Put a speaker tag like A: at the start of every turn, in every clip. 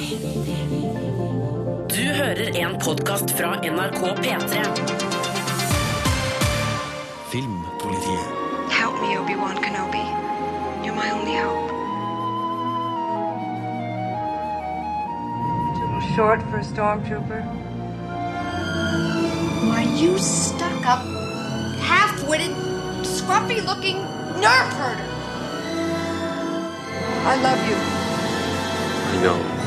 A: Du hører en podkast fra NRK P3.
B: Filmpolitiet.
C: Help me, Obi-Wan Kenobi. You're my only hope.
D: Too short for a stormtrooper.
E: Why, you stuck up, half witted, scruffy looking nerf herder!
D: I love you.
B: I know.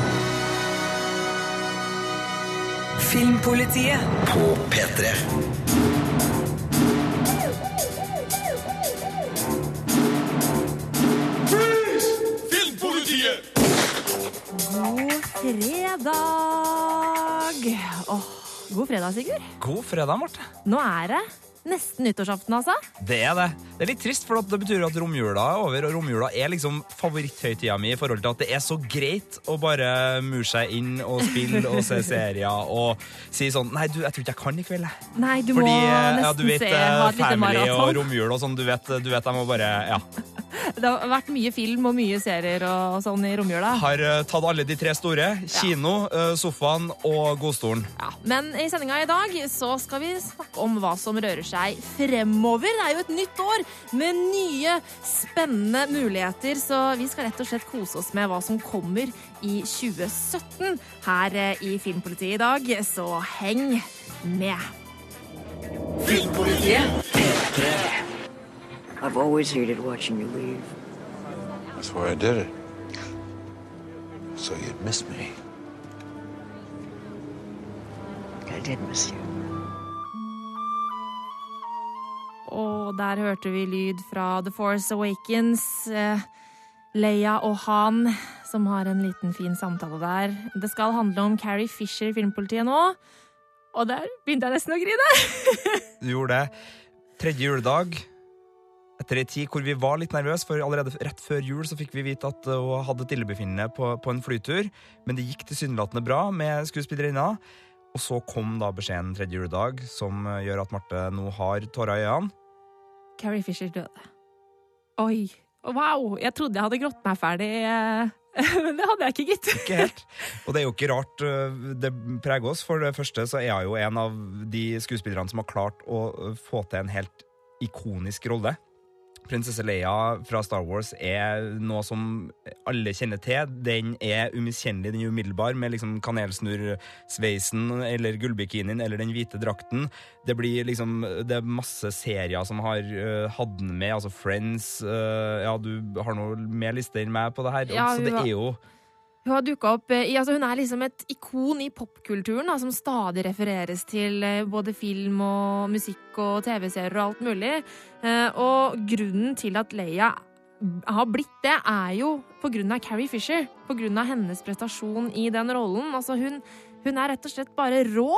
A: Filmpolitiet.
B: På P3. Filmpolitiet!
F: God fredag! Åh, god fredag, Sigurd.
G: God fredag, Marte.
F: Nå er det nesten nyttårsaften, altså.
G: Det er det. Det er litt trist, for det betyr at romjula er over, og romjula er liksom favoritthøytida mi i forhold til at det er så greit å bare mure seg inn og spille og se serier og si sånn Nei, du, jeg tror ikke jeg kan i kveld, jeg.
F: Nei, du
G: Fordi,
F: må
G: ja, du vet,
F: se, ha et lite
G: family og romjul og sånn, du vet, du vet, jeg må bare Ja.
F: Det har vært mye film og mye serier og sånn i romjula.
G: Har uh, tatt alle de tre store. Kino, eh, sofaen og godstolen.
F: Ja, men i sendinga i dag så skal vi snakke om hva som rører seg fremover. Det er jo et nytt år med nye, spennende muligheter, så vi skal rett og slett kose oss med hva som kommer i 2017 her eh, i Filmpolitiet i dag, så heng med.
H: I've always hated watching you leave.
B: That's why I did it. So you'd miss me.
H: I did miss you.
F: Og der hørte vi lyd fra The Force Awakens. eh, Leia og Han, som har en liten fin samtale der. Det skal handle om Carrie Fisher i Filmpolitiet nå. Og der begynte jeg nesten å grine.
G: Du gjorde det. Tredje juledag. Etter ei tid hvor vi var litt nervøse, for allerede rett før jul så fikk vi vite at hun hadde et illebefinnende på, på en flytur, men det gikk tilsynelatende bra med skuespillerinna. Og så kom da beskjeden tredje juledag, som uh, gjør at Marte nå har tårer i øynene.
F: Carrie Fisher døde. Oi. Wow. Jeg trodde jeg hadde grått meg ferdig, eh, men det hadde jeg ikke, gitt.
G: Ikke helt. Og det er jo ikke rart uh, det preger oss. For det første så er hun jo en av de skuespillerne som har klart å uh, få til en helt ikonisk rolle. Prinsesse Leia fra Star Wars er noe som alle kjenner til. Den er umiskjennelig, den er umiddelbar, med liksom kanelsnurrsveisen eller gullbikinien eller den hvite drakten. Det blir liksom Det er masse serier som har uh, hatt den med, altså Friends. uh, ja, du har noe mer liste enn meg på det her.
F: Ja,
G: så det er jo
F: Hun har dukket opp eh, altså Hun er liksom et ikon i popkulturen, som stadig refereres til eh, både film og musikk og TV-serier og alt mulig. Eh, Og grunnen til at Leia har blitt det, er jo på grunn av Carrie Fisher. På grunn av hennes prestasjon i den rollen. Altså, hun, hun er rett og slett bare rå.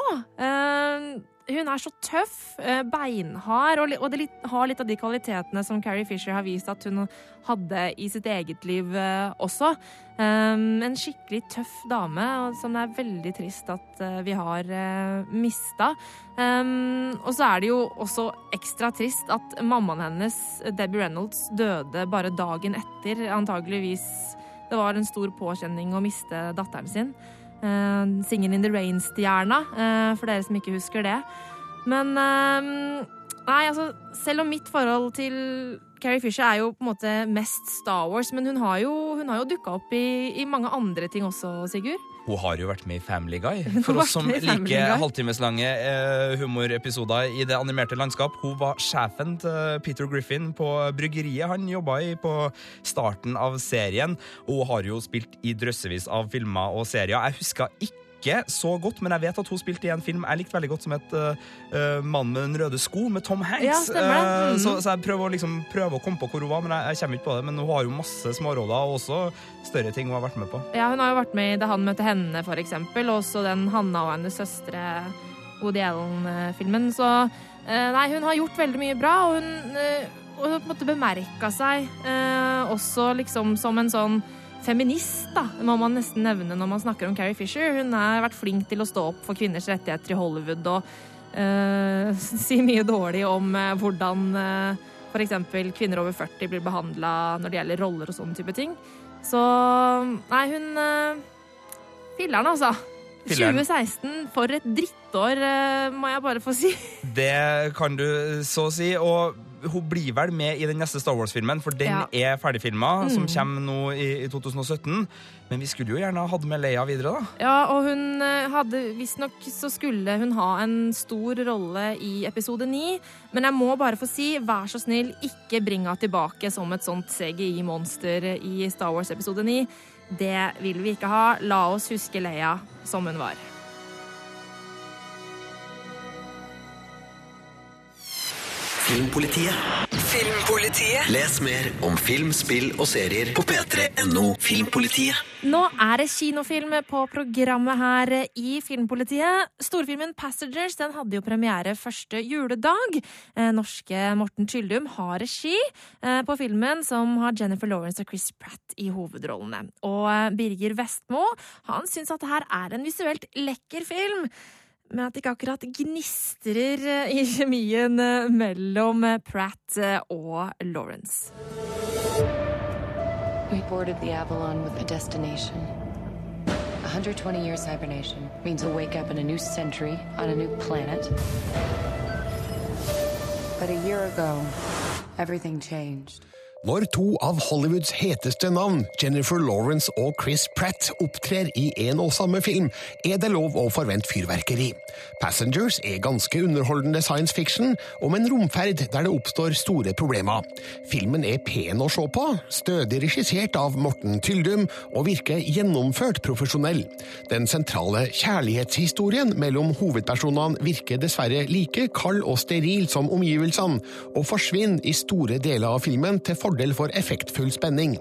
F: Hun er så tøff, eh, beinhard, og og det litt, har litt av de kvalitetene som Carrie Fisher har vist at hun hadde i sitt eget liv eh, også. Um, en skikkelig tøff dame, som det er veldig trist at eh, vi har uh, mista. Um, og så er det jo også ekstra trist at mammaen hennes, Debbie Reynolds, døde bare dagen etter. Antageligvis det var en stor påkjenning å miste datteren sin. Uh, Singing in the Rain-stjerna, uh, for dere som ikke husker det. Men uh, Nei, altså, selv om mitt forhold til Carrie Fisher er jo på en måte mest Star Wars, men hun har jo, hun har jo dukka opp i, i mange andre ting også, Sigurd.
G: Hun har jo vært med i Family Guy. For oss som liker halvtimeslange eh, humorepisoder i det animerte landskap. Hun var sjefen til Peter Griffin på bryggeriet han jobba i på starten av serien. Og hun har jo spilt i drøssevis av filmer og serier. Jeg husker ikke så godt, men jeg vet at hun spilte i en film jeg likte veldig godt, som het uh, uh, 'Mannen med den røde sko', med Tom Hanks.
F: Ja, mm.
G: Eh,
F: Mhm.
G: så, så jeg prøver å, liksom, prøver å komme på hvor hun var, men jeg, jeg kommer ikke på det. Men hun har jo masse småroller, og også større ting hun har vært med på.
F: Ja, hun har jo vært med i Da han møtte henne, for eksempel. Og også den Hanna og hennes søstre, Woody Allen-filmen. Så uh, nei, hun har gjort veldig mye bra, og hun og hun på en måte bemerka seg også liksom som en sånn feminist, da, må man nesten nevne når man snakker om Carrie Fisher. Hun har vært flink til å stå opp for kvinners rettigheter i Hollywood og uh, si mye dårlig om uh, hvordan uh, f.eks. kvinner over 40 blir behandla når det gjelder roller og sånne type ting. Så nei, hun uh, Filler'n, altså.
G: Filleren.
F: 2016, for et drittår, eh, må jeg bare få si.
G: Det kan du så si. Og hun blir vel med i den neste Star Wars-filmen, for den
F: Ja.
G: er ferdigfilma, som kommer nå i, i 2017. Men vi skulle jo gjerne ha hatt med Leia videre, da.
F: Ja, og hun eh, hadde Visstnok så skulle hun ha en stor rolle i episode 9. Men jeg må bare få si, vær så snill, ikke bring henne tilbake som et sånt CGI-monster i Star Wars episode 9. Det vil vi ikke ha. La oss huske Leia som hun var.
I: Filmpolitiet.
J: Filmpolitiet.
I: Les mer om film, spill og serier på p3.no Filmpolitiet.
F: Nå er det kinofilm på programmet her i Filmpolitiet. Storfilmen Passengers den hadde jo premiere første juledag. Eh, norske Morten Tyldum har regi eh, på filmen, som har Jennifer Lawrence og Chris Pratt i hovedrollene. Og eh, Birger Vestmo han syns at det her er en visuelt lekker film. Men at det ikke akkurat gnistrer eh, i kjemien eh, mellom eh, Pratt og Lawrence.
K: We boarded the Avalon with a destination. 120 years hibernation means a wake up in a new century on a new planet. But a year ago, everything changed.
L: Når to av Hollywoods heteste navn, Jennifer Lawrence og Chris Pratt, opptrer i en og samme film, er det lov å forvente fyrverkeri. Passengers er ganske underholdende science fiction om en romferd der det oppstår store problemer. Filmen er pen å se på, stødig regissert av Morten Tyldum og virker gjennomført profesjonell. Den sentrale kjærlighetshistorien mellom hovedpersonene virker dessverre like kald og steril som omgivelsene, og forsvinner i store deler av filmen til fordel for effektfull spenning.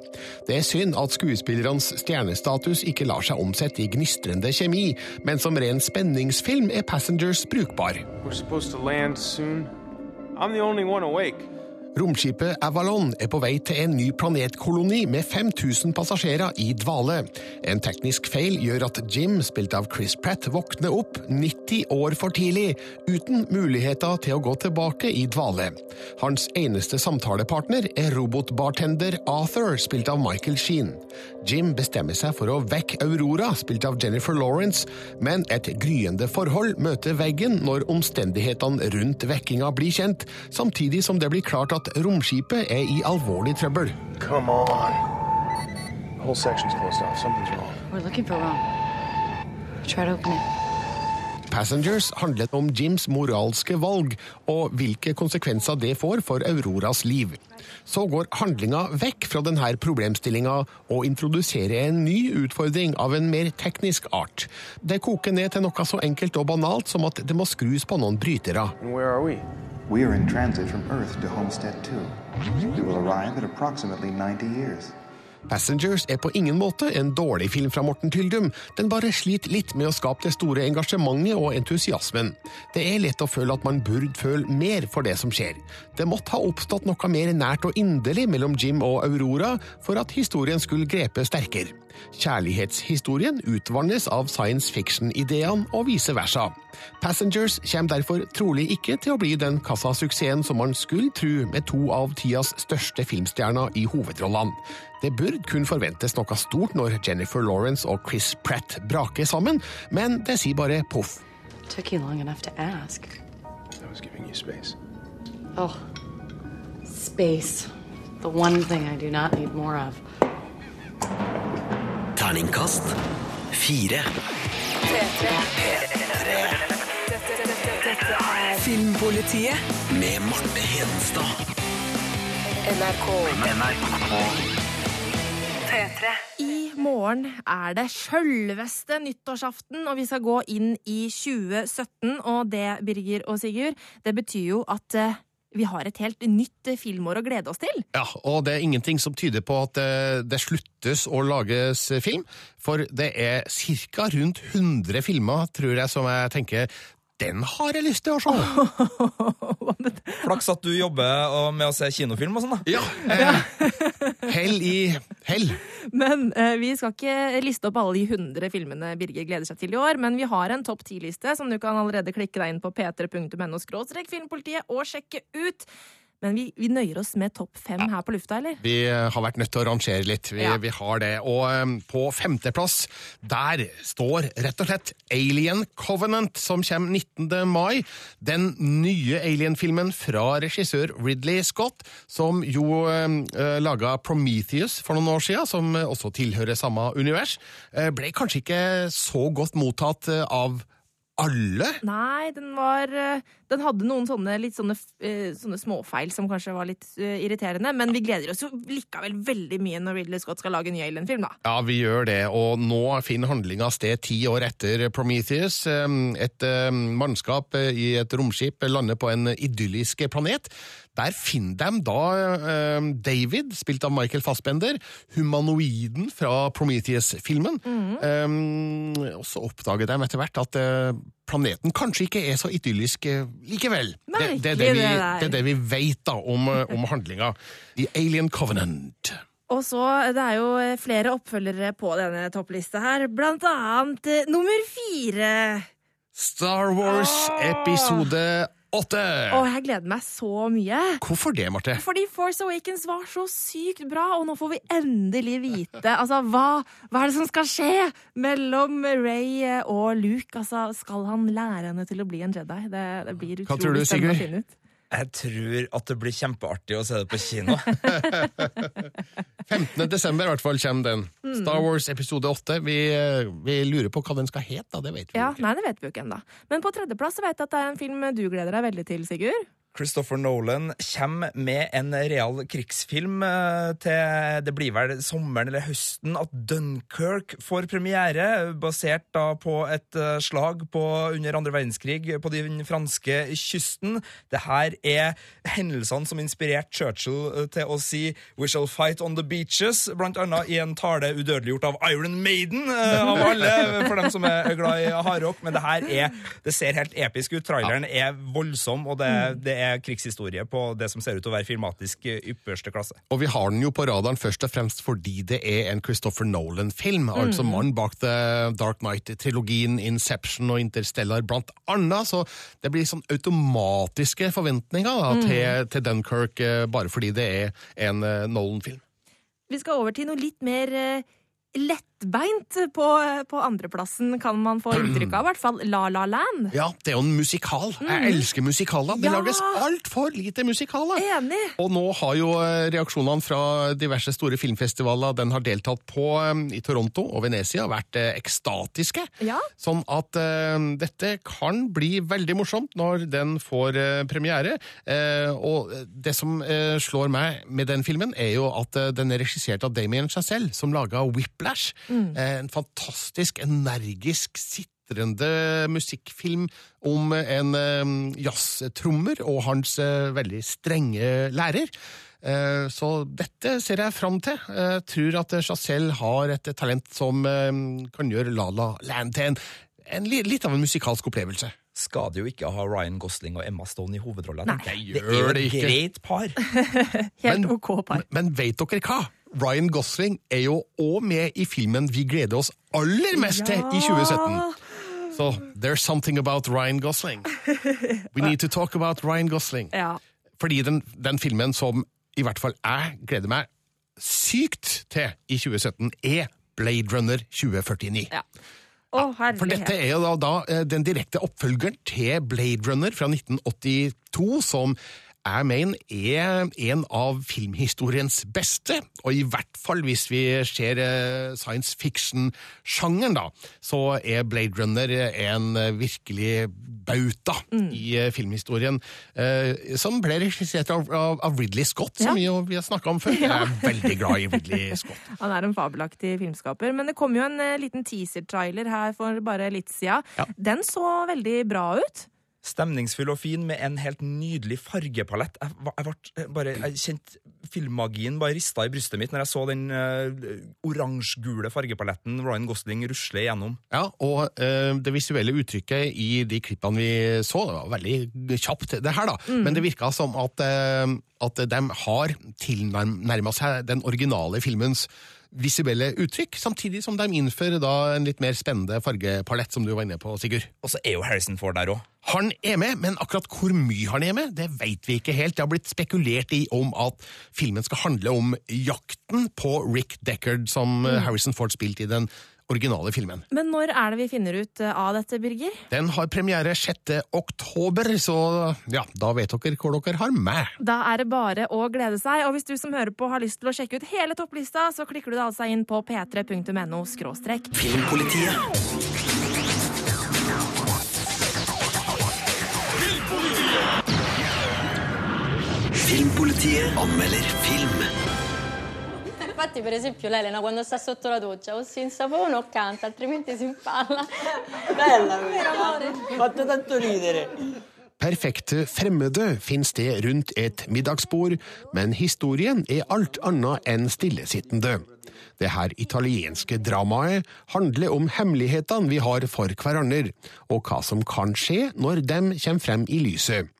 L: Det er synd at skuespillernes stjernestatus ikke lar seg omsette i gnistrende kjemi, men som ren spenningsfilm er Passengers brukbar.
M: We're
L: Romskipet Avalon er på vei til en ny planetkoloni med 5000 passasjerer i dvale. En teknisk feil gjør at Jim, spilt av Chris Pratt, våkner opp 90 år for tidlig, uten muligheter til å gå tilbake i dvale. Hans eneste samtalepartner er robotbartender Arthur, spilt av Michael Sheen. Jim bestemmer seg for å vekke Aurora, spilt av Jennifer Lawrence, men et gryende forhold møter veggen når omstendighetene rundt vekkinga blir kjent, samtidig som det blir klart at romskipet er i alvorlig trøbbel.
M: Come on. The whole section's closed off. Something's wrong.
K: We're looking for Ron. Try to open it.
L: Passengers handlet om Jims moralske valg og hvilke konsekvenser det får for Auroras liv. Så går handlinga vekk fra denne problemstillinga og introduserer en ny utfordring av en mer teknisk art. Det koker ned til noe så enkelt og banalt som at det må skrus på noen brytere.
M: We?
N: We are in transit from Earth to Homestead 2. We will arrive at approximately 90 years.
L: Passengers er på ingen måte en dårlig film fra Morten Tyldum, den bare sliter litt med å skape det store engasjementet og entusiasmen. Det er lett å føle at man burde føle mer for det som skjer. Det måtte ha oppstått noe mer nært og inderlig mellom Jim og Aurora for at historien skulle grepe sterkere. Kjærlighetshistorien utvannes av science fiction-ideene og vice versa. Passengers kommer derfor trolig ikke til å bli den kassasuksessen som man skulle tro med to av tidas største filmstjerner i hovedrollene. Det burde kun forventes noe stort når Jennifer Lawrence og Chris Pratt braker sammen, men det sier bare poff.
M: Space.
K: Oh, space. The one thing I do not need more of.
I: Terningkast fire.
J: Filmpolitiet.
I: Med Marte Hedenstad.
J: NRK. P3.
F: I morgen er det sjølveste nyttårsaften, og vi skal gå inn i 2017. Og det, Birger og Sigurd, det betyr jo at eh, vi har et helt nytt eh, filmår å glede oss til.
L: Ja, og det er ingenting som tyder på at det, det sluttes å lages film, for det er ca. rundt 100 filmer, tror jeg, som jeg tenker den har jeg lyst til å se!
G: Flaks at du jobber med å se kinofilm og sånn, da.
L: Ja. Eh, hell i hell.
F: Men eh, vi skal ikke liste opp alle de 100 filmene Birger gleder seg til i år, men vi har en topp ti-liste som du kan allerede klikke deg inn på p3.no filmpolitiet og sjekke ut. Men vi, vi nøyer oss med topp fem her på lufta, eller?
O: Vi har vært nødt til å rangere litt. Vi,
F: Ja.
O: vi har det. Og um, på femteplass, der står rett og slett Alien Covenant, som kommer 19. mai. Den nye Alien-filmen fra regissør Ridley Scott, som jo um, laga Prometheus for noen år siden, som også tilhører samme univers. Uh, ble kanskje ikke så godt mottatt uh, av alle?
F: Nei, den var eh, Den hadde noen sånne, litt sånne, eh, sånne småfeil som kanskje var litt eh, irriterende, men vi gleder oss jo likevel veldig mye når Ridley Scott skal lage en ny Alien-film, da.
O: Ja, vi gjør det, og nå finner handlinga sted ti år etter Prometheus. Et mannskap i et romskip lander på en idyllisk planet. Der finner de da uh, David, spilt av Michael Fassbender, humanoiden fra Prometheus-filmen. Um, og så oppdager de etter hvert at uh, planeten kanskje ikke er så idyllisk likevel. Det, det, er det, vi,
F: det
O: er det vi vet da om, om handlinga. The Alien Covenant.
F: Og så, Det er jo flere oppfølgere på denne topplista her, blant annet nummer fire.
O: Star Wars episode åtte.
F: Og jeg gleder meg så mye.
O: Hvorfor det, Marte?
F: Fordi Force Awakens var så sykt bra, og nå får vi endelig vite altså, hva, hva er det som skal skje mellom Ray og Luke. Altså, skal han lære henne til å bli en Jedi? Det, det blir utrolig spennende å finne ut.
G: Jeg tror at det blir kjempeartig å se det på kino.
O: 15. desember i hvert fall kommer den.
F: Mm.
O: Star Wars episode 8. Vi, vi lurer på hva den skal hete, da. Det vet vi
F: Ja,
O: ikke.
F: nei, det vet vi jo ikke ennå. Men på tredjeplass vet jeg at det er en film du gleder deg veldig til, Sigurd.
G: Christopher Nolan kommer med en real krigsfilm eh, til det blir vel sommeren eller høsten at Dunkerque får premiere, basert da på et eh, slag på, under andre verdenskrig på den franske kysten. Det her er hendelsene som inspirerte Churchill eh, til å si We shall fight on the beaches, blant annet i en tale udødeliggjort av Iron Maiden, av alle, for dem som er glad i hardrock. Men det her er Det ser helt episk ut. Traileren er voldsom, og det, det er krigshistorie på det som ser ut til å være filmatisk eh, ypperste klasse.
O: Og vi har den jo på radaren først og fremst fordi det er en Christopher Nolan-film. Altså
F: Mm.
O: mannen bak The Dark Knight-trilogien, Inception og Interstellar blant annet. Så det blir sånn automatiske forventninger da,
F: Mm.
O: til, til Dunkirk eh, bare fordi det er en eh, Nolan-film.
F: Vi skal over til noe litt mer eh, lettbeint på, på andreplassen, kan man få inntrykk av. I hvert fall La La Land.
O: Ja, det er jo en musikal. Jeg
F: Mm.
O: elsker musikaler. Det
F: Ja.
O: lages altfor lite musikaler.
F: Enig.
O: Og nå har jo eh, reaksjonene fra diverse store filmfestivaler den har deltatt på eh, i Toronto og Venezia, vært eh, ekstatiske.
F: Ja.
O: Sånn at uh, dette kan bli veldig morsomt når den får uh, premiere. Uh, og det som slår meg med den filmen, er jo at den er regissert av Damien Chazelle, som laga Whiplash.
F: Mm.
O: Eh, en fantastisk, energisk, sitrende musikkfilm om en eh, jazztrommer og hans eh, veldig strenge lærer. Eh, Så dette ser jeg fram til. Jeg tror at Chazelle har et talent som kan gjøre La La Land til en, en litt av en musikalsk opplevelse.
G: Skal det jo ikke ha Ryan Gosling og Emma Stone i hovedrollene.
O: Det
G: Det er jo et greit par.
F: Helt
O: Men-
F: OK par.
O: Men vet dere hva? Ryan Gosling er jo òg med i filmen vi gleder oss aller mest til i 2017. Så there's something about Ryan Gosling. We need to talk about Ryan Gosling.
F: Ja.
O: Fordi den, den filmen som i hvert fall jeg gleder meg sykt til i 2017, er Blade Runner 2049.
F: ja. Å,
O: For dette er jo da, da eh, den direkte oppfølgeren til Blade Runner fra 1982, som jeg mener er en av filmhistoriens beste, og i hvert fall hvis vi ser eh, science fiction-sjangeren, da, så er Blade Runner en virkelig bauta i eh, filmhistorien, eh, som ble regissert av, Ridley Scott, som vi, vi har snakka om før. Jeg er veldig glad i Ridley Scott.
F: Han er en fabelaktig filmskaper. Men det kom jo en liten teaser-trailer her for bare litt siden. Den så veldig bra ut.
G: Stemningsfull og fin med en helt nydelig fargepalett. Jeg, jeg, jeg, bare, jeg kjente filmmagien bare rista i brystet mitt når jeg så den uh, oransje-gule fargepaletten Ryan Gosling rusle igjennom.
O: Ja, og uh, det visuelle uttrykket i de klippene vi så, det var veldig kjapt, det her, da.
F: Mm.
O: Men det virka som at, uh, at de har tilnærma seg den originale filmens
L: visuelle uttrykk, samtidig som de innfører da en litt mer spennende fargepalett, som du var inne på, Sigurd.
G: Og så er jo Harrison Ford der òg.
L: Han er med, men akkurat hvor mye han er med, det vet vi ikke helt. Det har blitt spekulert i om at filmen skal handle om jakten på Rick Deckard, som eh, Harrison Ford spilte i den originale filmen.
F: Men når er det vi finner ut eh, av dette, Birger?
L: Den har premiere 6. oktober, så ja, da vet dere hvor dere har meg.
F: Da er det bare å glede seg. Og hvis du som hører på har lyst til å sjekke ut hele topplista, så klikker du deg altså inn på p3.no skråstrek.
I: Filmpolitiet. Filmpolitiet anmelder film.
P: Infatti, per esempio, l'Elena quando sta sotto la doccia o si insapona o canta, altrimenti si impalla.
Q: Bella
P: Vero.
Q: Fatto tanto ridere.
L: Perfekte fremmede finner sted rundt et middagsbord, men historien er alt annet enn stillesittende. Det her italienske dramaet handler om hemmelighetene vi har for hverandre, og hva som kan skje når de kommer frem i lyset.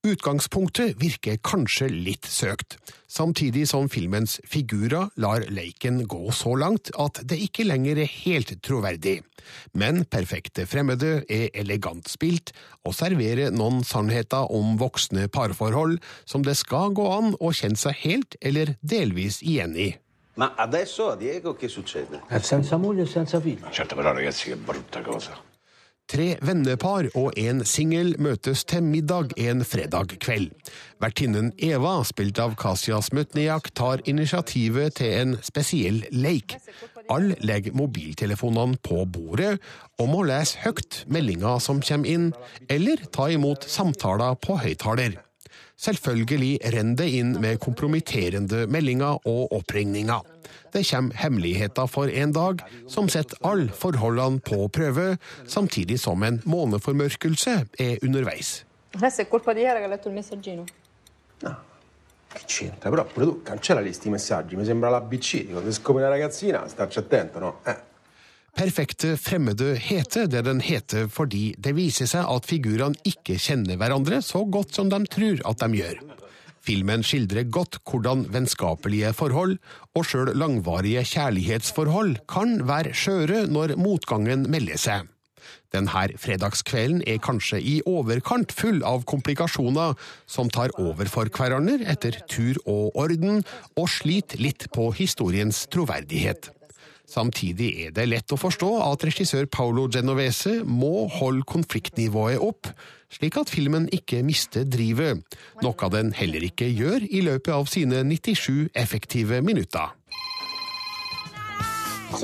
L: Utgangspunktet virker kanskje litt søkt, samtidig som filmens figurer lar leiken gå så langt at det ikke lenger er helt troverdig. Men Perfekte fremmede er elegant spilt og serverer noen sannheter om voksne parforhold som det skal gå an å kjenne seg helt eller delvis igjen i.
R: Ma adesso a Diego che succede?
M: Senza moglie e senza figlio.
B: Certo, però ragazzi, che brutta cosa.
L: Tre vennepar og en singel møtes til middag en fredag kveld. Vertinnen Eva, spilt av Kasia Smutniak, tar initiativet til en spesiell leik. Alle legger mobiltelefonene på bordet og må lese høyt meldinger som kommer inn, eller ta imot samtaler på høyttaler. Selvfølgelig renner det inn med kompromitterende meldinger og oppringninger. Det kommer hemmeligheter for en dag som setter alle forholdene på prøve, samtidig som en måneformørkelse er underveis.
P: Che
M: c'entra? Però pure tu cancella questi messaggi. Mi sembra l'ABC. Quando scopri una ragazzina, starci attento, no? Eh.
L: Perfekte fremmede heter det den heter fordi det viser seg at figurene ikke kjenner hverandre så godt som de tror at de gjør. Filmen skildrer godt hvordan vennskapelige forhold, og sjøl langvarige kjærlighetsforhold, kan være skjøre når motgangen melder seg. Denne fredagskvelden er kanskje i overkant full av komplikasjoner som tar over for hverandre etter tur og orden, og sliter litt på historiens troverdighet. Samtidig er det lett å forstå at regissør Paolo Genovese må holde konfliktnivået opp, slik at filmen ikke mister drivet, noe den heller ikke gjør i løpet av sine 97 effektive minutter.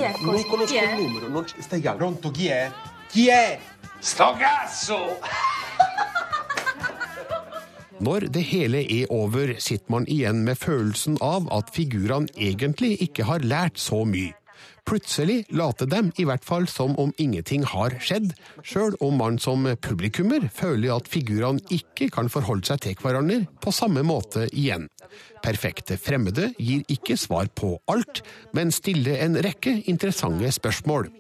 L: Når det hele er over, sitter man igjen med følelsen av at figurene egentlig ikke har lært så mye. Plutselig later dem i hvert fall som om ingenting har skjedd, sjøl om man som publikummer føler at figurene ikke kan forholde seg til hverandre på samme måte igjen. Perfekte fremmede gir ikke svar på alt, men stiller en rekke interessante spørsmål.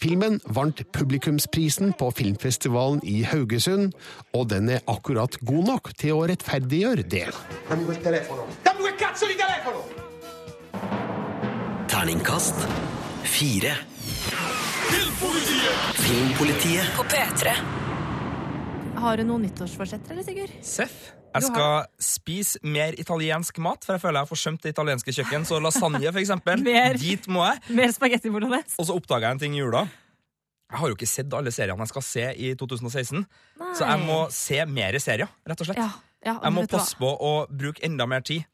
L: Filmen vant publikumsprisen på filmfestivalen i Haugesund, og den er akkurat god nok til å rettferdiggjøre det.
I: Terningkast fire. Filmpolitiet.
J: På P3.
F: Har du noen nyttårsforsetter, eller, Sigurd?
G: Seff. Jeg skal spise mer italiensk mat, for jeg føler jeg har forsømt det italienske kjøkken. Så lasagne, for eksempel.
F: Mer.
G: Dit må jeg.
F: Mer spagetti bolognese.
G: Og så oppdaga jeg en ting i jula. Jeg har jo ikke sett alle seriene jeg skal se i 2016, så jeg må se mer serier, rett og slett.
F: Ja, ja,
G: jeg må passe på å bruke enda mer tid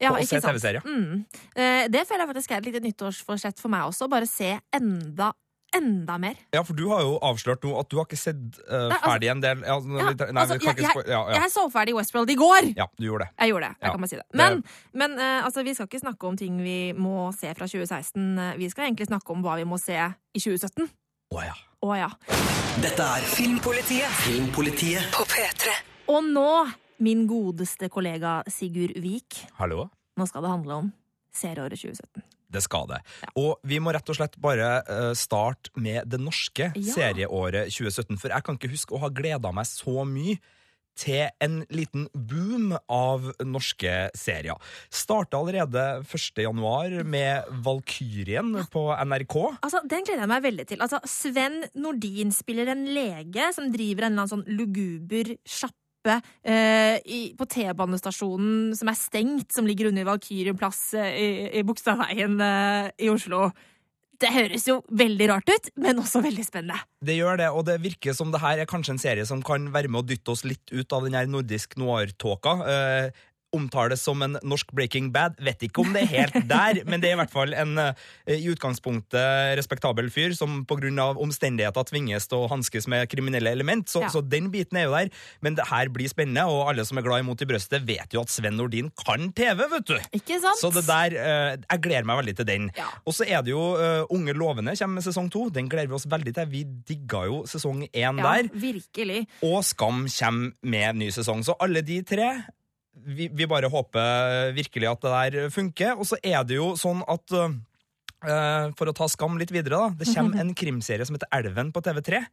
F: Ja,
G: og
F: ikke
G: se? TV-serier.
F: Mm. Eh, Det føler jeg faktisk er et lite nyttårsforsett for meg også. Bare se enda, enda mer.
G: Ja, for du har jo avslørt nå at du har ikke sett uh,
F: Nei, altså-
G: ferdig en del ja,
F: Ja,
G: nei,
F: altså, jeg, jeg,
G: ja, ja.
F: jeg så ferdig Westworld i går!
G: ja, du gjorde det.
F: Jeg gjorde det. jeg
G: Ja,
F: kan bare si det.
G: det-
F: Men, men eh, altså, vi skal ikke snakke om ting vi må se fra 2016. Eh, Vi skal egentlig snakke om hva vi må se i 2017.
G: Å ja.
F: Å ja.
I: Dette er
J: Filmpolitiet
I: Filmpolitiet
J: på P3.
F: Og nå, min godeste kollega Sigurd Vik,
G: Hallo?
F: nå skal det handle om serieåret 2017.
G: Det skal det. Og vi må rett og slett bare eh, starte med det norske
F: Ja.
G: serieåret 2017. For jeg kan ikke huske å ha gleda meg så mye til en liten boom av norske serier. Starta allerede 1. januar med Valkyrien på NRK.
F: Altså, Den gleder jeg meg veldig til. Altså, Sven Nordin spiller en lege som driver en eller annen sånn luguber sjappe eh, i, på T-banestasjonen som er stengt, som ligger under Valkyrien plass eh, i, i Bogstadveien eh, i Oslo. Det høres jo veldig rart ut, men også veldig spennende.
G: Det gjør det, og det virker som det her er kanskje en serie som kan være med å dytte oss litt ut av den her nordisk noir-tåka. Eh, omtales som en norsk Breaking Bad. Vet ikke om det er helt der, men det er i hvert fall en eh, i utgangspunktet respektabel fyr som pga. omstendigheter tvinges til å hanskes med kriminelle element. Så,
F: Ja.
G: så den biten er jo der. Men det her blir spennende, og alle som er glad i Mot i brøstet, vet jo at Sven Nordin kan TV, vet du!
F: Ikke sant?
G: Så det der, eh, jeg gleder meg veldig til den. Og så er det jo eh, Unge lovende kommer med sesong to. Den gleder vi oss veldig til. Vi digga jo sesong én
F: Ja,
G: der.
F: virkelig.
G: Og Skam kommer med ny sesong. Så alle de tre vi, vi bare håper virkelig at det der funker. Og så er det jo sånn at uh, For å ta Skam litt videre, da. Det kommer en krimserie som heter Elven på TV3.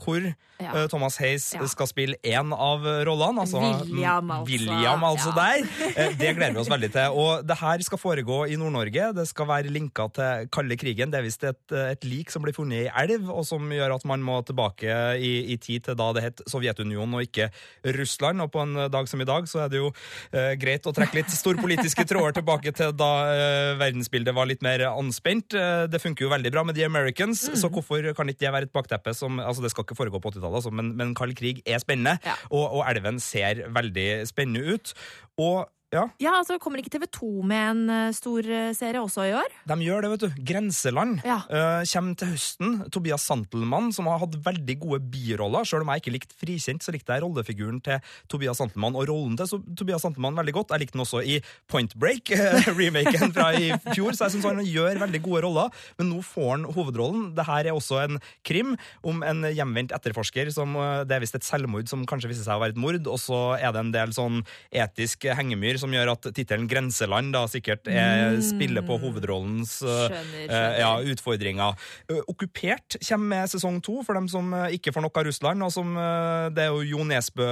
G: Hvor
F: Ja.
G: eh, Thomas Hayes
F: Ja.
G: skal spille én av rollene. Altså,
F: William, altså.
G: William, altså
F: Ja.
G: der. Eh, Det gleder vi oss veldig til. Og det her skal foregå i Nord-Norge. Det skal være linka til kalde krigen. Det er visst et, et lik som blir funnet i elv, og som gjør at man må tilbake i, i tid til da det het Sovjetunionen og ikke Russland. Og på en dag som i dag så er det jo eh, greit å trekke litt storpolitiske tråder tilbake til da eh, verdensbildet var litt mer anspent. Eh, det funker jo veldig bra med The Americans, så hvorfor kan ikke det være et bakteppe som Altså, det skal ikke foregå på 80-tallet, altså, men, men kald krig er spennende, og, og elven ser veldig spennende ut. Og ja,
F: Ja, altså Kommer ikke TV2 med en eh, stor eh, serie også i år?
G: de gjør det, vet du. Grenseland
F: Ja.
G: uh, kommer til høsten. Tobias Santelmann, som har hatt veldig gode biroller. Selv om jeg ikke likte Frikjent, så likte jeg rollefiguren til Tobias Santelmann og rollen til Tobias Santelmann veldig godt. Jeg likte den også i Point Break, remaken fra i fjor, så jeg syns han gjør veldig gode roller. Men nå får han hovedrollen. Dette er også en krim om en hjemvendt etterforsker som Det er visst et selvmord som kanskje viser seg å være et mord, og så er det en del sånn etisk hengemyr som gjør at tittelen Grenseland da sikkert er, spiller på hovedrollens eh,
F: Skjønner,
G: eh,
F: skjønner.
G: ja, utfordringer. Eh, Okkupert kommer med sesong to, for dem som eh, ikke får nok av Russland. og som, eh, Det er jo Jo Nesbø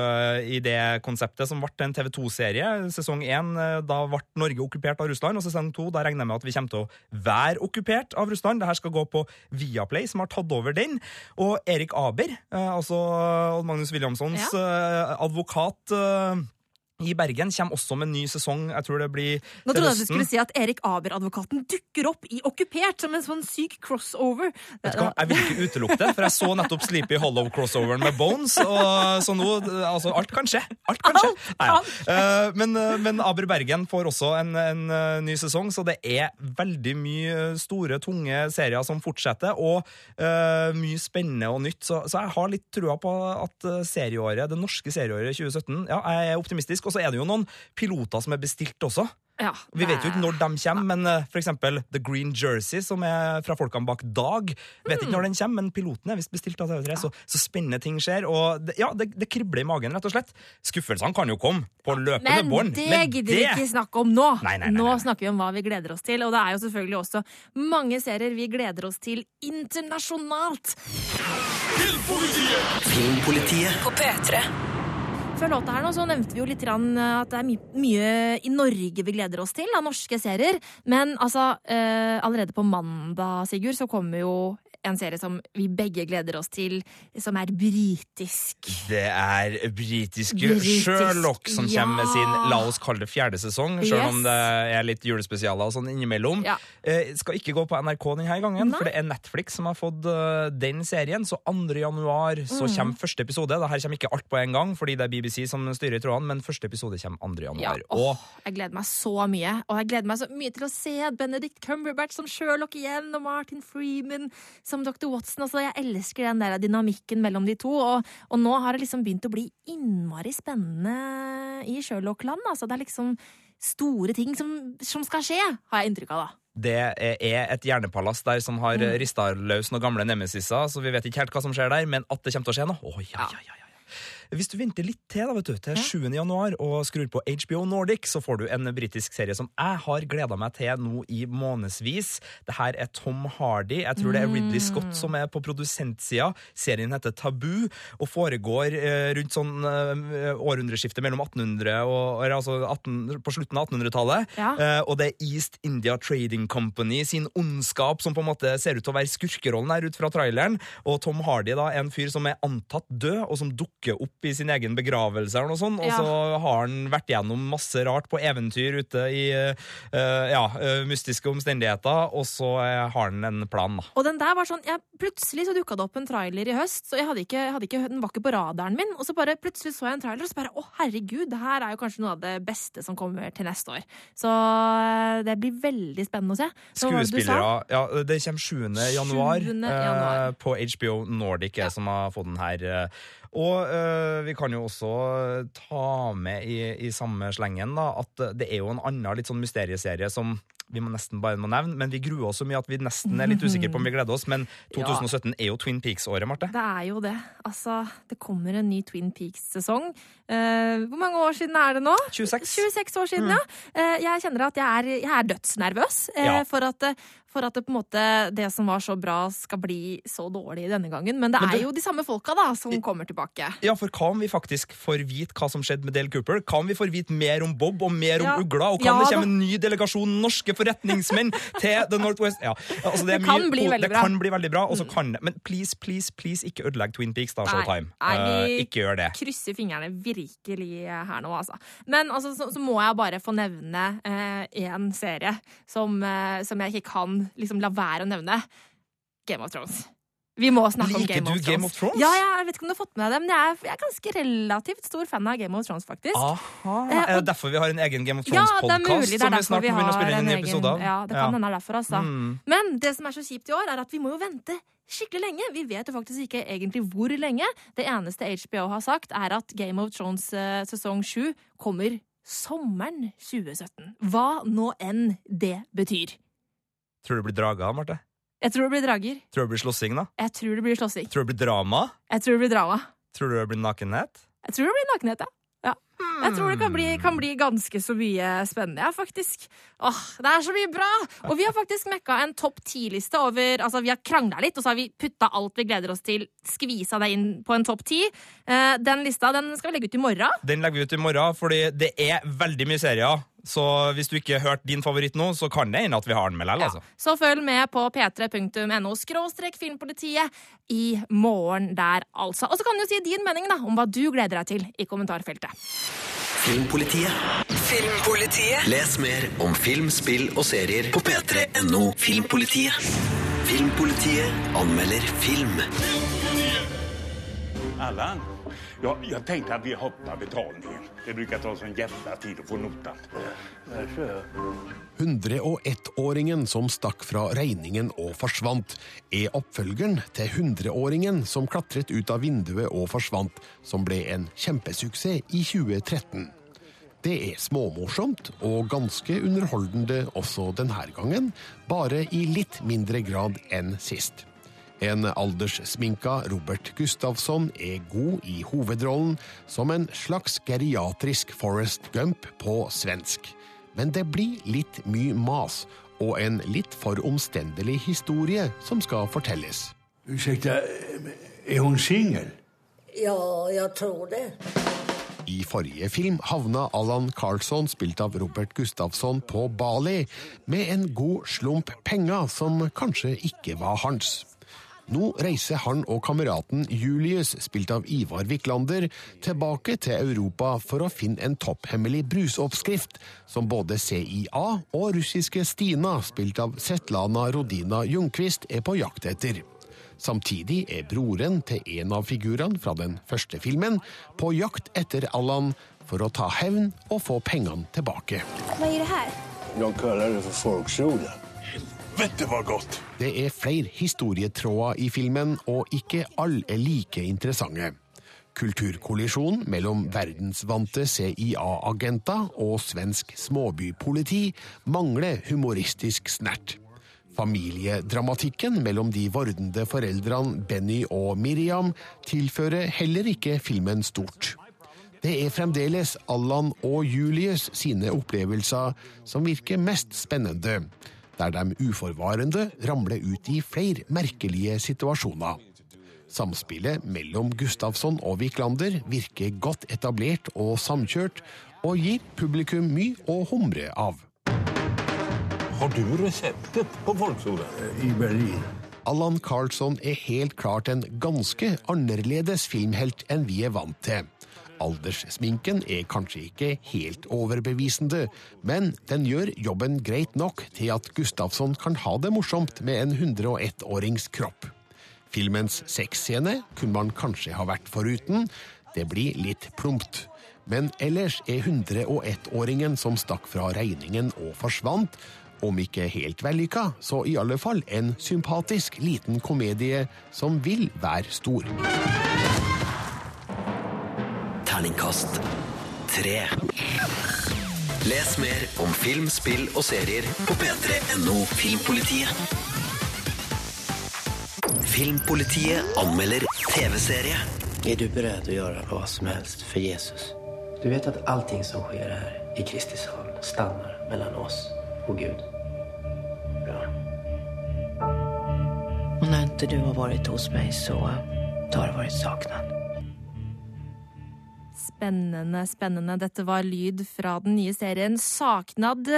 G: i det konseptet som ble en TV 2-serie. Sesong én, eh, da ble Norge okkupert av Russland, og sesong to, da regner jeg med at vi kommer til å være okkupert av Russland. Dette skal gå på Viaplay, som har tatt over den. Og Erik Aber, eh, altså Magnus Williamsons eh, advokat eh, i Bergen, kommer også med en ny sesong. Jeg tror det blir
F: Nå trodde jeg du skulle si at Erik Aber-advokaten dukker opp i Okkupert som en sånn syk crossover.
G: Vet du hva, Jeg vil ikke utelukke det, for jeg så nettopp Sleepy Hollow-crossoveren med Bones. Og, så nå, altså, alt kan skje. Alt kan skje. Nei, ja. Eh, men, eh, men Aber Bergen får også en, en eh, ny sesong, så det er veldig mye store, tunge serier som fortsetter, og uh, mye spennende og nytt. Så, så jeg har litt trua på at serieåret, det norske serieåret 2017 Ja, jeg er optimistisk. Og så er det jo noen piloter som er bestilt også.
F: Ja,
G: Vi vet jo ikke når de kommer, men f.eks. for eksempel The Green Jersey, som er fra folkene bak Dag, vet
F: Mm.
G: ikke når den kommer, men piloten er visst bestilt av TV3, så, så spennende ting skjer. Og det, ja, det, det kribler i magen, rett og slett. Skuffelsene kan jo komme på løpende
F: Men
G: bånd.
F: det gidder vi ikke snakke om nå.
G: Nei, nei, nei,
F: Nå
G: nei.
F: snakker vi om hva vi gleder oss til, og det er jo selvfølgelig også mange serier vi gleder oss til internasjonalt.
I: Filmpolitiet!
J: Filmpolitiet På P3.
F: Før låta her nå så nevnte vi jo litt eh, at det er my mye i Norge vi gleder oss til av norske serier. Men altså, eh, allerede på mandag, Sigurd, så kommer jo en serie som vi begge gleder oss til, som er britisk.
G: Det er britiske
F: Britisk,
G: Sherlock som
F: ja.
G: kommer med sin, la oss kalle det fjerde sesong, selv om det er litt julespesialer og sånn innimellom.
F: Ja.
G: Eh, skal ikke gå på NRK denne gangen,
F: Nei.
G: for det er Netflix som har fått uh, den serien. Så 2. januar så
F: Mm.
G: kommer første episode. Det her kommer ikke alt på en gang, fordi det er BBC som styrer i trådene, men første episode kommer 2.
F: Ja,
G: januar.
F: åh,
G: Og
F: jeg gleder meg så mye. Og jeg gleder meg så mye til å se Benedict Cumberbatch som Sherlock igjen, og Martin Freeman som Dr. Watson. Altså, jeg elsker den der dynamikken mellom de to. Og, og nå har det liksom begynt å bli innmari spennende i Sherlock-land. Altså, det er liksom store ting som, som skal skje, har jeg inntrykk av, da.
G: det er et hjernepalass der som har
F: Mm.
G: rista løs noen gamle nemesiser, så vi vet ikke helt hva som skjer der, men at det kommer til å skje noe, å ja, ja, ja. Hvis du venter litt til, da, vet du, til 7. januar og skrur på HBO Nordic, så får du en britisk serie som jeg har gleda meg til nå i månedsvis. Det her er Tom Hardy. Jeg tror det er Ridley Scott som er på produsentsida. Serien heter Tabu og foregår eh, rundt sånn eh, århundreskiftet mellom 1800 og altså 18, på slutten av 1800-tallet.
F: Ja.
G: Eh, og det er East India Trading Company sin ondskap som på en måte ser ut til å være skurkerollen her ut fra traileren. Og Tom Hardy da er en fyr som er antatt død, og som dukker opp i sin egen begravelse. eller noe sånt. Og så har han vært gjennom masse rart på eventyr ute i uh, ja, eh, mystiske omstendigheter, og så eh, har han en plan, da.
F: Og den der var sånn, jeg, Plutselig så dukka det opp en trailer i høst, så jeg hadde ikke, hadde ikke, den var ikke på radaren min. Og så bare plutselig så jeg en trailer, og så bare å herregud, det her er jo kanskje noe av det beste som kommer til neste år. Så det blir veldig spennende å se. Så?
G: Skuespillere ja, Det kommer 7. januar,
F: 7.
G: eh, på HBO Nordic, ja. som har fått den her. eh. Og eh, vi kan jo også ta med i, i samme slengen da, at det er jo en annen litt sånn mysterieserie som vi må nesten bare må nevne, men vi gruer oss så mye at vi nesten er litt usikre på om vi gleder oss. Men 2017 er jo Twin Peaks-året, Marte.
F: Det er jo det. Altså, det kommer en ny Twin Peaks-sesong. Uh, hvor mange år siden er det nå?
G: 26.
F: 26 år siden, ja. Uh, jeg kjenner at jeg er, jeg er dødsnervøs uh,
G: Ja.
F: for, at, for at det, på en måte, det som var så bra, skal bli så dårlig denne gangen. Men det
G: Men
F: er jo de samme folka da, som kommer tilbake.
G: Ja, for hva om vi faktisk får vite hva som skjedde med Dale Cooper? Hva om vi får vite mer om Bob og mer om
F: Ja.
G: ugla? Og kan
F: Ja,
G: det
F: komme
G: en ny delegasjon norske forretningsmenn til The Northwest? Ja, altså det,
F: Det kan
G: mye-
F: bli veldig
G: det
F: bra. Mm.
G: kan bli veldig bra. Og kan Men please, please, please, ikke ødelegg Twin Peaks, da, Showtime.
F: Nei, vi
G: uh, ikke gjør det.
F: krysser fingrene virkelig her nå, altså. Men altså, så, så må jeg bare få nevne én serie som, eh, som jeg ikke kan liksom, la være å nevne. Game of Thrones. Vi må snakke om Game of Thrones.
G: Game of Thrones?
F: Ja, jeg vet ikke om du har fått med det, men jeg er, jeg er ganske relativt stor fan av Game of Thrones, faktisk.
G: Aha.
F: Eh,
G: Er det derfor vi har en egen Game of
F: Ja,
G: Thrones-podkast.
F: Er
G: som vi snart må begynne å spille inn
F: en
G: episode av?
F: Ja, det kan hende det derfor, altså.
G: Mm.
F: Men det som er så kjipt i år, er at vi må jo vente skikkelig lenge. Vi vet jo faktisk ikke egentlig hvor lenge. Det eneste HBO har sagt, er at Game of Thrones eh, sesong 7 kommer sommeren 2017. Hva nå enn det betyr.
G: Tror du det blir drager, Marte?
F: Jeg tror det blir drager.
G: Tror du det blir slåssing, da?
F: Jeg tror det blir slåssing.
G: Tror du det blir drama?
F: Jeg tror det blir drama.
G: Tror du det blir nakenhet?
F: Jeg tror det blir nakenhet, ja. ja. Jeg tror det kan bli, kan bli ganske så mye spennende, ja, faktisk. Åh, det er så mye bra! Og vi har faktisk mekka en topp ti-liste over Altså, vi har krangla litt, og så har vi putta alt vi gleder oss til, skvisa det inn på en topp ti. Eh, den lista den skal vi legge ut i morgen.
G: Den legger vi ut i morgen, fordi det er veldig mye serier. Så hvis du ikke har hørt din favoritt nå, så kan det hende at vi har den med likevel. Altså.
F: Så følg med på p3.no skråstrek filmpolitiet i morgen der, altså. Og så kan du si din mening da, om hva du gleder deg til i kommentarfeltet.
I: Filmpolitiet.
J: Filmpolitiet.
I: Les mer om film, spill og serier på p3.no Filmpolitiet. Filmpolitiet anmelder film.
B: Allan, ja, jag tänkte att vi hoppar betalningen. Det brukar ta sån jävla tid att få notan.
L: 101-åringen som stakk fra regningen og forsvant, er oppfølgeren til 100-åringen som klatret ut av vinduet og forsvant, som ble en kjempesuksess i 2013. Det er småmorsomt og ganske underholdende også denne gangen, bare i litt mindre grad enn sist. En alderssminka Robert Gustafsson er god i hovedrollen, som en slags geriatrisk Forrest Gump på svensk. Men det blir litt mye mas, og en litt for omstendelig historie som skal fortelles.
B: Unnskyld, er hun singel?
H: Ja, jeg tror det.
L: I forrige film havna Allan Carlsson, spilt av Robert Gustafsson, på Bali med en god slump penger som kanskje ikke var hans. Nå reiser han og kameraten Julius, spilt av Ivar Viklander, tilbake til Europa for å finne en topphemmelig brusoppskrift som både CIA og russiske Stina, spilt av Setlana Rodina Ljungqvist, er på jakt etter. Samtidig er broren til en av figurene fra den første filmen på jakt etter Allan for å ta hevn og få pengene tilbake.
E: Hva er det her?
B: De kaller det for folksoda. Helvete var godt!
L: Det er flere historietråder i filmen, og ikke alle er like interessante. Kulturkollisjonen mellom verdensvante CIA-agenter og svensk småbypoliti mangler humoristisk snert. Familiedramatikken mellom de vordende foreldrene Benny og Miriam tilfører heller ikke filmen stort. Det er fremdeles Allan og Julius sine opplevelser som virker mest spennende, der de uforvarende ramler ut i flere merkelige situasjoner. Samspillet mellom Gustavsson og Wiklander virker godt etablert og samkjørt, og gir publikum mye å humre av.
B: Har du reseptet på folksoda?
L: I Berlin. Allan Carlsson er helt klart en ganske annerledes filmhelt enn vi er vant til. Alderssminken er kanskje ikke helt overbevisende, men den gjør jobben greit nok til at Gustavsson kan ha det morsomt med en 101-årings kropp. Filmens sexscene kunne man kanskje ha vært foruten. Det blir litt plumpt. Men ellers er 101-åringen som stakk fra regningen og forsvant, om ikke helt vellykka, så i alle fall en sympatisk liten komedie som vil være stor.
I: Terningkast tre. Les mer om film, spill og serier på p3.no Filmpolitiet. Filmpolitiet anmelder TV-serie.
S: Er du beredd å gjøre hva som helst for Jesus? Du vet at allting som skjer her i Kristi sal stannar mellom oss og Gud. Bra.
T: Og når ikke du har vært hos meg, så, har det vært saknad.
F: Spennende, spennende. Dette var lyd fra den nye serien Saknad.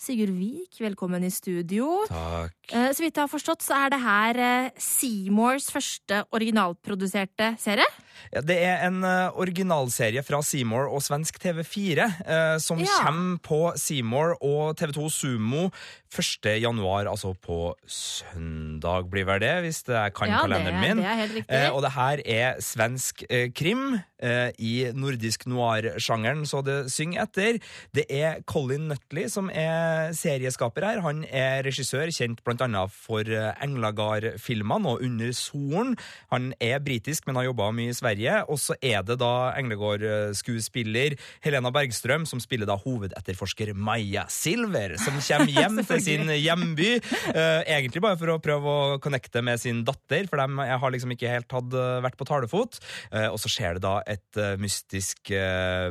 F: Sigurd Vik, velkommen i studio.
G: Takk.
F: Eh, Så vidt jeg har forstått, så er det her eh, Seymours første originalproduserte serie.
G: Det er en eh, originalserie fra Seymour og svensk TV4 eh, som
F: Ja.
G: kommer på Seymour og TV2 Sumo 1. januar, altså på søndag blir vel det, hvis jeg kan
F: Ja, det-
G: kalenderen min.
F: det er helt riktig.
G: Eh, og det her er svensk eh, krim eh, i nordisk noir-sjangeren, så det synger etter. Det er Colin Nutley som er serieskaper her. Han er regissør, kjent annet for eh, Englagard-filmene og Under solen. Han er britisk, men har jobba mye i Sverige. Og så er det da Englegård-skuespiller Helena Bergstrøm, som spiller da hovedetterforsker Maja Silver, som kommer hjem til sin hjemby. eh, egentlig bare for å prøve å connecte med sin datter, for de har liksom ikke helt hatt, eh, vært på talefot. Eh, og så skjer det da et mystisk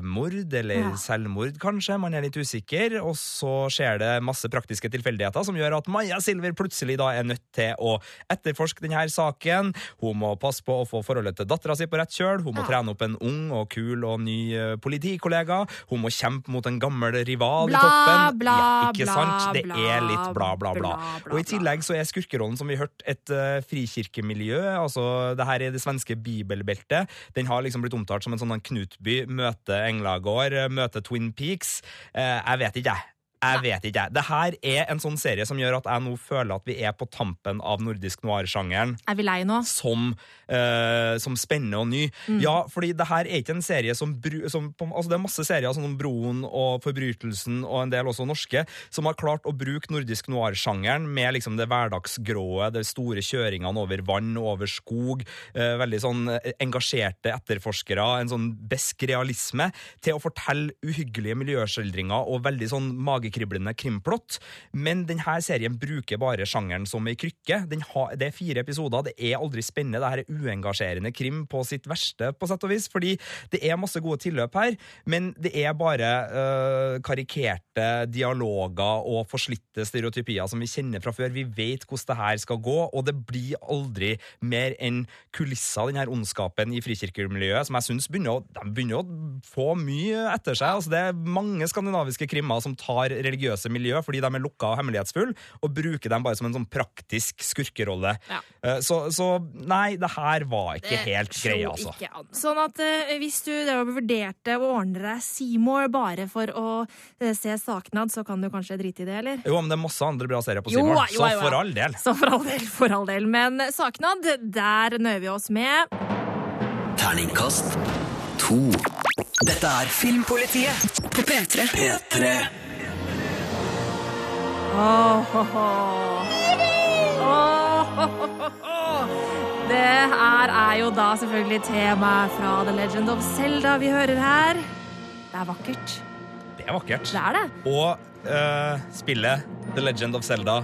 G: mord, eller
F: Ja.
G: selvmord kanskje, man er litt usikker. Og så skjer det masse praktiske tilfeldigheter som gjør at Maja Silver plutselig da er nødt til å etterforske denne saken. Hun må passe på å få forholdet til dattera si på rett kjøl. Hun må trene opp en ung og kul og ny eh, politikollega. Hun må kjempe mot en gammel rival
F: Bla,
G: i toppen.
F: bla,
G: ja, ikke
F: bla,
G: sant? Det er litt bla, bla, bla. Og i tillegg så er skurkerollen, som vi hørte, et uh, frikirkemiljø. Altså, det her er det svenske bibelbeltet. Den har liksom blitt omtalt som en sånn Knutby møte Englagård, møter møte Twin Peaks. Uh, jeg vet ikke, jeg. Jeg vet ikke. jeg. Det her er en sånn serie som gjør at jeg nå føler at vi er på tampen av nordisk noir-sjangeren.
F: Er vi lei nå?
G: Som, uh, som spennende og ny.
F: Mm.
G: Ja, fordi det her er ikke en serie som, som altså Det er masse serier sånn som Broen og Forbrytelsen og en del også norske, som har klart å bruke nordisk noir-sjangeren med liksom det hverdagsgråe, de store kjøringene over vann og over skog, uh, veldig sånn engasjerte etterforskere, en sånn besk realisme, til å fortelle uhyggelige miljøskildringer og veldig sånn magekriblende krimplott. Men denne serien bruker bare sjangeren som ei krykke. Har, det er fire episoder, det er aldri spennende. Dette er uengasjerende krim på sitt verste, på sett og vis, fordi det er masse gode tilløp her, men det er bare øh, karikerte dialoger og forslitte stereotypier som vi kjenner fra før. Vi vet hvordan det her skal gå, og det blir aldri mer enn kulisser, den her ondskapen i frikirkemiljøet, som jeg syns begynner, begynner å få mye etter seg. Altså, det er mange skandinaviske krimmer som tar religiøse miljø fordi de er lukka og hemmelighetsfulle, og bruker dem bare som en sånn praktisk skurkerolle. Ja. Så, så nei, det her var ikke helt greia, altså.
F: ikke an. Sånn at eh, hvis du vurderte å ordne deg Seymour bare for å eh, se Saknad, så kan du kanskje drite i det, eller?
G: Jo, men det er masse andre bra serier på
F: Seymour,
G: så
F: jo, jo.
G: for all del.
F: Så for all del, for all del. Men Saknad, der nøyer vi oss med
I: Terningkast to. Dette er
J: Filmpolitiet på P3.
I: P3.
F: Åh, åh, åh. Det her er jo da selvfølgelig temaet fra The Legend of Zelda vi hører her. Det er vakkert.
G: Det er vakkert.
F: Det er det.
G: Og uh, spillet The Legend of Zelda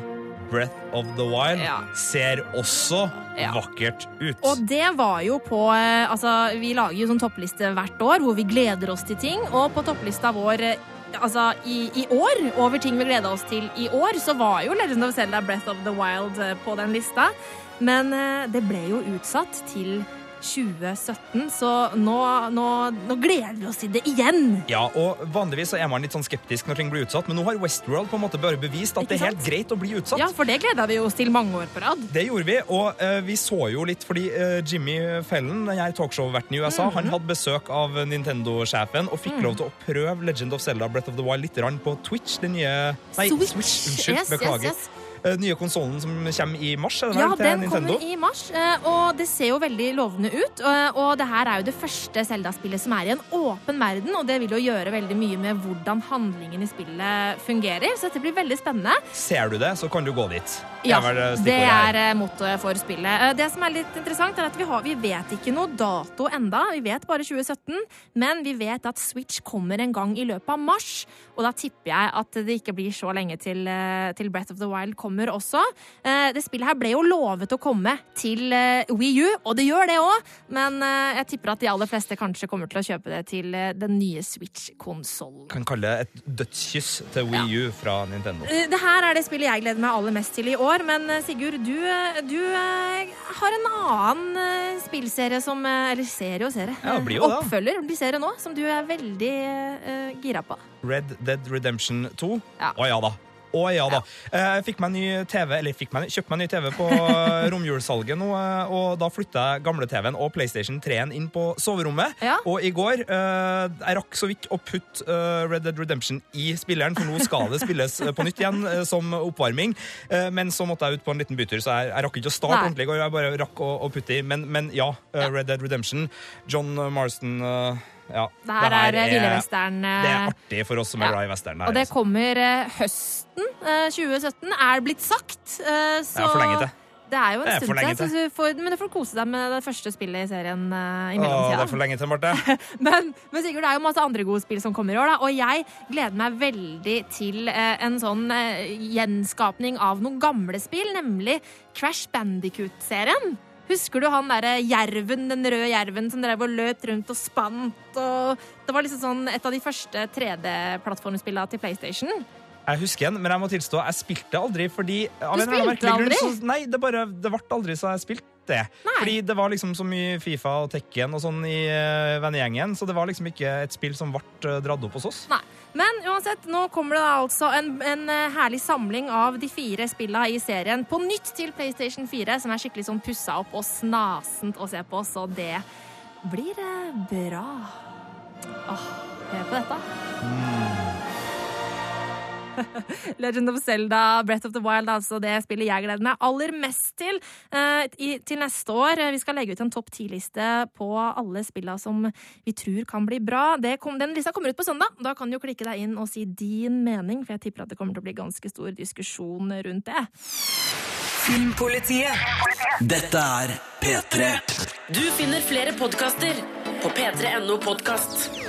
G: Breath of the Wild
F: Ja.
G: ser også
F: Ja.
G: vakkert ut.
F: Og det var jo på eh, Altså, vi lager jo sånn toppliste hvert år hvor vi gleder oss til ting, og på topplista vår eh, Altså, i, i år, over ting vi gleda oss til i år, så var jo Legend of Zelda Breath of the Wild eh, på den lista. Men eh, det ble jo utsatt til 2017, så nå, nå, nå gleder vi oss til det igjen.
G: Ja, og Vanligvis så er man litt sånn skeptisk når ting blir utsatt, men nå har Westworld på en måte bare bevist at det er helt greit å bli utsatt.
F: Ja, for det gleda vi oss til mange år på rad.
G: Det gjorde vi, og uh, vi så jo litt fordi uh, Jimmy Fellen, den her talkshow-verten i USA,
F: Mhm.
G: han hadde besøk av Nintendo-sjefen og fikk
F: Mm.
G: lov til å prøve Legend of Zelda Breath of the Wild litt på Twitch. Den nye Nei,
F: Switch.
G: Unnskyld,
F: Yes, yes,
G: beklager.
F: yes.
G: Eh, nye konsollen som kommer i mars, er det
F: Ja, den kommer i mars, eh, og det ser jo veldig lovende ut. og- det her er jo det første Zelda-spillet som er i en åpen verden, og det vil jo gjøre veldig mye med hvordan handlingen i spillet fungerer, så dette blir veldig spennende.
G: Ser du det, så kan du gå dit.
F: Ja, det er eh, mottoet for spillet. Eh, Det som er litt interessant, er at vi, har, vi vet ikke noe dato enda. Vi vet bare 2017, men vi vet at Switch kommer en gang i løpet av mars. Og da tipper jeg at det ikke blir så lenge til, eh, til Breath of the Wild kommer også. Eh, Det spillet her ble jo lovet å komme til eh, Wii U, og det gjør det òg, men eh, jeg tipper at de aller fleste kanskje kommer til å kjøpe det til den nye Switch-konsollen.
G: Kan kalle det et dødskyss til Wii U fra Nintendo.
F: Det her er det spillet jeg gleder meg aller mest til i år, men Sigurd, du, du har en annen spillserie som Eller serie og serie.
G: Ja, blir jo.
F: Oppfølger blir serie nå, som du er veldig uh, gira på.
G: Red Dead Redemption 2. Å
F: Ja.
G: ja. da. Å ja da. Eh, Jeg fikk meg ny TV, eller fikk meg, kjøpte meg ny TV på eh, romjulssalget nå, eh, og da flytta jeg gamle TV-en og PlayStation 3-en inn på soverommet.
F: Ja.
G: Og i går eh, Jeg rakk så vidt å putte eh, Red Dead Redemption i spilleren, for nå skal det spilles eh, på nytt igjen eh, som oppvarming. Eh, Men så måtte jeg ut på en liten bytur, så jeg, jeg rakk ikke å starte
F: Nei.
G: ordentlig i går. Jeg bare rakk å, å putte i. Men, men ja, eh, Red Dead Redemption. John Marston eh, ja,
F: Det her er eh, Ville eh,
G: det er artig for oss som er
F: ja.
G: glad i western.
F: Og det kommer eh, høsten eh, 2017, er blitt sagt. eh, Så
G: Det er for lenge til.
F: Det er jo en
G: er
F: stund du får, men du får kose deg med det første spillet i serien Uh, i
G: Åh, det er for lenge til, Marte.
F: Men, men Sigurd, det er jo masse andre gode spill som kommer i år, da. Og jeg gleder meg veldig til uh, en sånn uh, gjenskapning av noen gamle spill, nemlig Crash Bandicoot-serien. Husker du han derre jerven, den røde jerven som drev og løp rundt og spant? Og det var liksom sånn et av de første 3D-plattformspillene til PlayStation.
G: Jeg husker den, men jeg må tilstå, jeg spilte aldri fordi
F: Du
G: en
F: spilte
G: aldri? grunn? Så, nei, det bare, det ble aldri så jeg spilte det. Fordi det var liksom så mye Fifa og Tekken og sånn i uh, vennegjengen, så det var liksom ikke et spill som ble eh, dratt opp hos oss.
F: Nei. Men uansett, nå kommer det altså en, en eh, herlig samling av de fire spillene i serien på nytt til PlayStation 4, som er skikkelig sånn pussa opp og snasent å se på, så det blir eh, bra. Åh, hør på dette. Legend of Zelda, Breath of the Wild, altså det spillet jeg gleder meg aller mest til eh, i, til neste år. Vi skal legge ut en topp ti-liste på alle spillene som vi tror kan bli bra. Det kom, den lista kommer ut på søndag. Da kan du jo klikke deg inn og si din mening, for jeg tipper at det kommer til å bli ganske stor diskusjon rundt det.
J: Filmpolitiet.
I: Dette er P3.
A: Du finner flere podkaster på p3.no podkast.